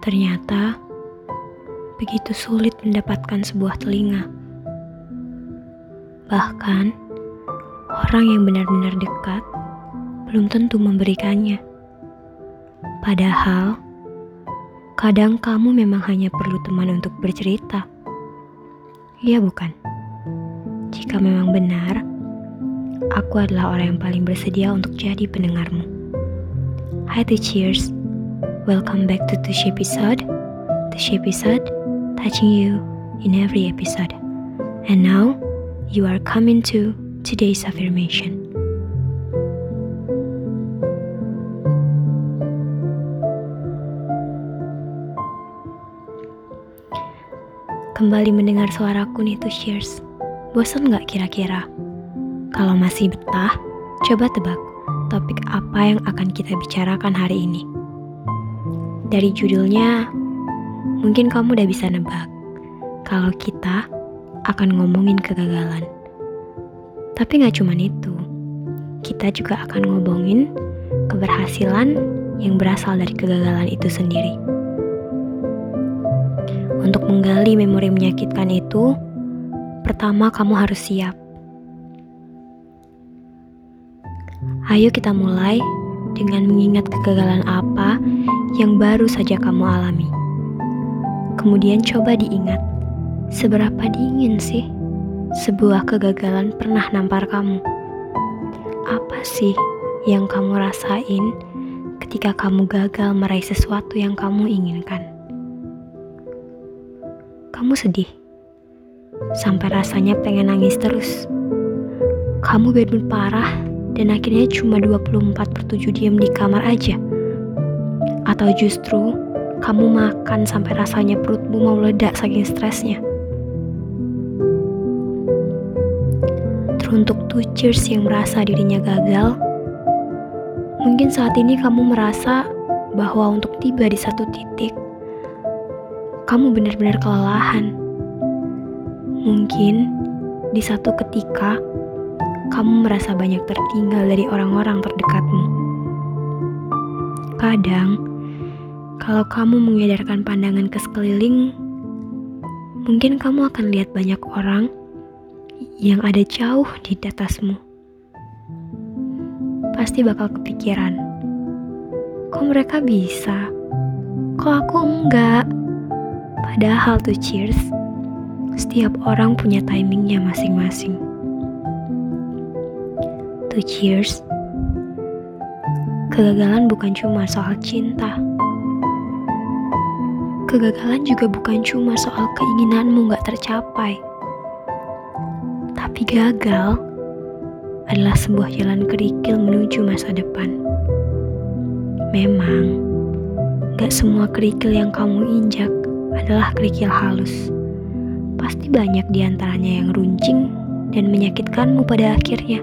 Ternyata begitu sulit mendapatkan sebuah telinga. Bahkan orang yang benar-benar dekat belum tentu memberikannya. Padahal kadang kamu memang hanya perlu teman untuk bercerita. Iya bukan? Jika memang benar, aku adalah orang yang paling bersedia untuk jadi pendengarmu. Hai Cheers, welcome back to Tush episode. Tush episode, touching you in every episode. And now, you are coming to today's affirmation. Kembali mendengar suaraku nih tuh Cheers. Bosan nggak kira-kira? Kalau masih betah, coba tebak topik apa yang akan kita bicarakan hari ini. Dari judulnya, mungkin kamu udah bisa nebak kalau kita akan ngomongin kegagalan. Tapi nggak cuma itu, kita juga akan ngomongin keberhasilan yang berasal dari kegagalan itu sendiri. Untuk menggali memori menyakitkan itu, pertama kamu harus siap. Ayo kita mulai dengan mengingat kegagalan apa yang baru saja kamu alami. Kemudian coba diingat, seberapa dingin sih sebuah kegagalan pernah nampar kamu? Apa sih yang kamu rasain ketika kamu gagal meraih sesuatu yang kamu inginkan? Kamu sedih, sampai rasanya pengen nangis terus. Kamu mood parah dan akhirnya cuma 24 per 7 diam di kamar aja. Atau justru kamu makan sampai rasanya perutmu mau ledak saking stresnya. Teruntuk two cheers yang merasa dirinya gagal, mungkin saat ini kamu merasa bahwa untuk tiba di satu titik, kamu benar-benar kelelahan. Mungkin di satu ketika kamu merasa banyak tertinggal dari orang-orang terdekatmu. Kadang, kalau kamu mengedarkan pandangan ke sekeliling, mungkin kamu akan lihat banyak orang yang ada jauh di atasmu. Pasti bakal kepikiran, kok mereka bisa, kok aku enggak? Padahal tuh cheers, setiap orang punya timingnya masing-masing. Tuh cheers, kegagalan bukan cuma soal cinta. Kegagalan juga bukan cuma soal keinginanmu gak tercapai. Tapi gagal adalah sebuah jalan kerikil menuju masa depan. Memang, gak semua kerikil yang kamu injak adalah kerikil halus. Pasti banyak di antaranya yang runcing dan menyakitkanmu pada akhirnya.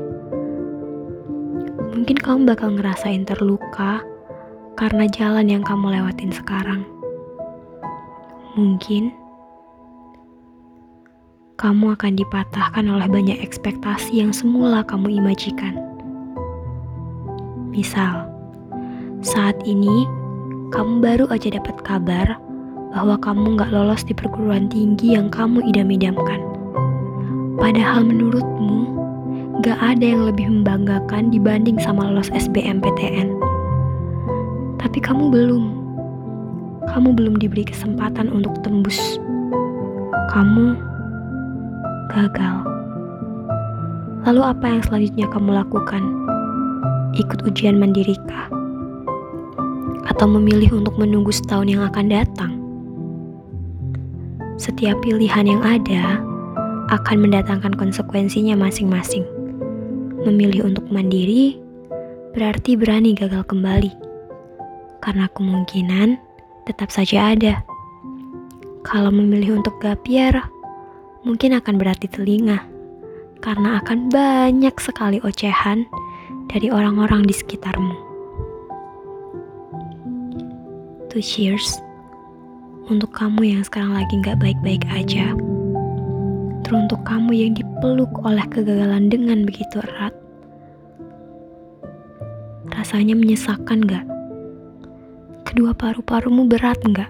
Mungkin kamu bakal ngerasain terluka karena jalan yang kamu lewatin sekarang. Mungkin kamu akan dipatahkan oleh banyak ekspektasi yang semula kamu imajikan. Misal, saat ini kamu baru aja dapat kabar bahwa kamu gak lolos di perguruan tinggi yang kamu idam-idamkan. Padahal menurutmu, gak ada yang lebih membanggakan dibanding sama lolos SBMPTN. Tapi kamu belum. Kamu belum diberi kesempatan untuk tembus. Kamu gagal. Lalu apa yang selanjutnya kamu lakukan? Ikut ujian mandirikah? Atau memilih untuk menunggu setahun yang akan datang? Setiap pilihan yang ada akan mendatangkan konsekuensinya masing-masing. Memilih untuk mandiri berarti berani gagal kembali, karena kemungkinan tetap saja ada. Kalau memilih untuk gapier, mungkin akan berarti telinga, karena akan banyak sekali ocehan dari orang-orang di sekitarmu. To cheers untuk kamu yang sekarang lagi nggak baik-baik aja. Teruntuk kamu yang dipeluk oleh kegagalan dengan begitu erat. Rasanya menyesakan nggak? Kedua paru-parumu berat nggak?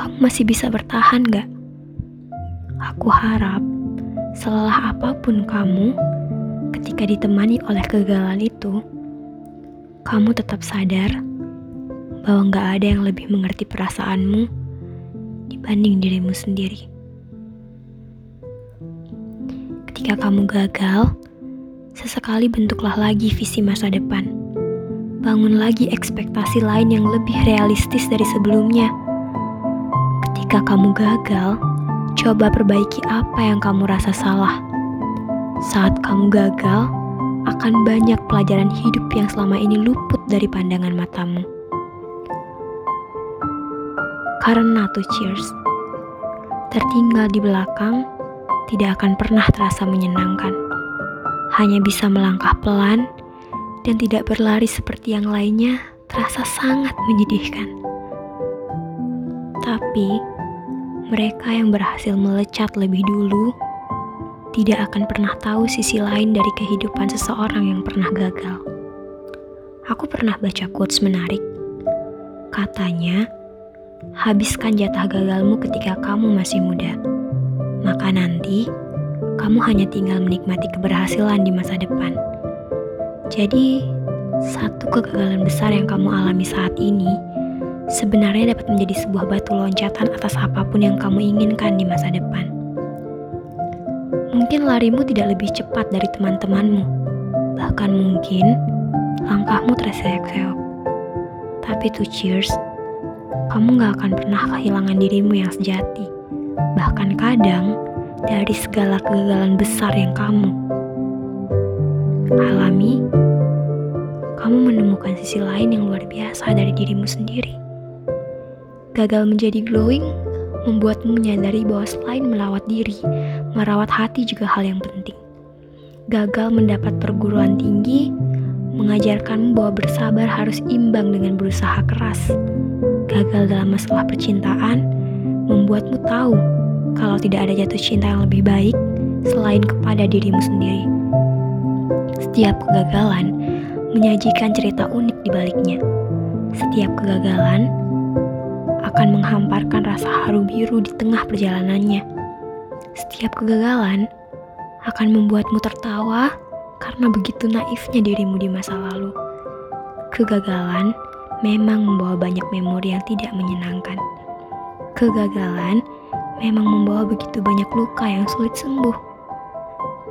kamu masih bisa bertahan gak? Aku harap selelah apa pun kamu, ketika ditemani oleh kegagalan itu, kamu tetap sadar bahwa gak ada yang lebih mengerti perasaanmu dibanding dirimu sendiri. Ketika kamu gagal, sesekali bentuklah lagi visi masa depan. Bangun lagi ekspektasi lain yang lebih realistis dari sebelumnya. Ketika kamu gagal, coba perbaiki apa yang kamu rasa salah. Saat kamu gagal, akan banyak pelajaran hidup yang selama ini luput dari pandangan matamu. Karena tuh cheers, tertinggal di belakang tidak akan pernah terasa menyenangkan. Hanya bisa melangkah pelan dan tidak berlari seperti yang lainnya terasa sangat menyedihkan. Tapi mereka yang berhasil melecat lebih dulu tidak akan pernah tahu sisi lain dari kehidupan seseorang yang pernah gagal. Aku pernah baca quotes menarik. Katanya, habiskan jatah gagalmu ketika kamu masih muda maka nanti kamu hanya tinggal menikmati keberhasilan di masa depan. Jadi, satu kegagalan besar yang kamu alami saat ini sebenarnya dapat menjadi sebuah batu loncatan atas apa pun yang kamu inginkan di masa depan. Mungkin larimu tidak lebih cepat dari teman-temanmu, bahkan mungkin langkahmu terseok-seok. Tapi to cheers, kamu gak akan pernah kehilangan dirimu yang sejati bahkan kadang dari segala kegagalan besar yang kamu alami, kamu menemukan sisi lain yang luar biasa dari dirimu sendiri. Gagal menjadi glowing membuatmu menyadari bahwa selain melawat diri, merawat hati juga hal yang penting. Gagal mendapat perguruan tinggi mengajarkanmu bahwa bersabar harus imbang dengan berusaha keras. Gagal dalam masalah percintaan membuatmu tahu kalau tidak ada jatuh cinta yang lebih baik selain kepada dirimu sendiri. Setiap kegagalan menyajikan cerita unik di baliknya. Setiap kegagalan akan menghamparkan rasa haru biru di tengah perjalanannya. Setiap kegagalan akan membuatmu tertawa karena begitu naifnya dirimu di masa lalu. Kegagalan memang membawa banyak memori yang tidak menyenangkan. Kegagalan memang membawa begitu banyak luka yang sulit sembuh.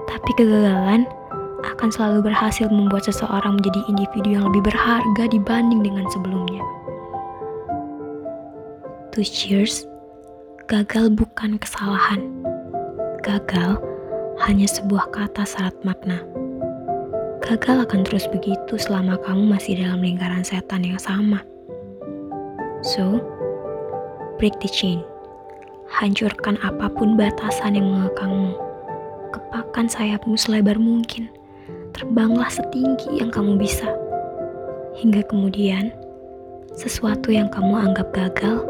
Tapi kegagalan akan selalu berhasil membuat seseorang menjadi individu yang lebih berharga dibanding dengan sebelumnya. To cheers, gagal bukan kesalahan. Gagal hanya sebuah kata syarat makna. Gagal akan terus begitu selama kamu masih dalam lingkaran setan yang sama. So, break the chain. Hancurkan apa pun batasan yang mengekangmu. Kepakan sayapmu selebar mungkin. Terbanglah setinggi yang kamu bisa. Hingga kemudian, sesuatu yang kamu anggap gagal,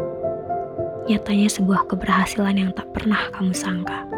nyatanya sebuah keberhasilan yang tak pernah kamu sangka.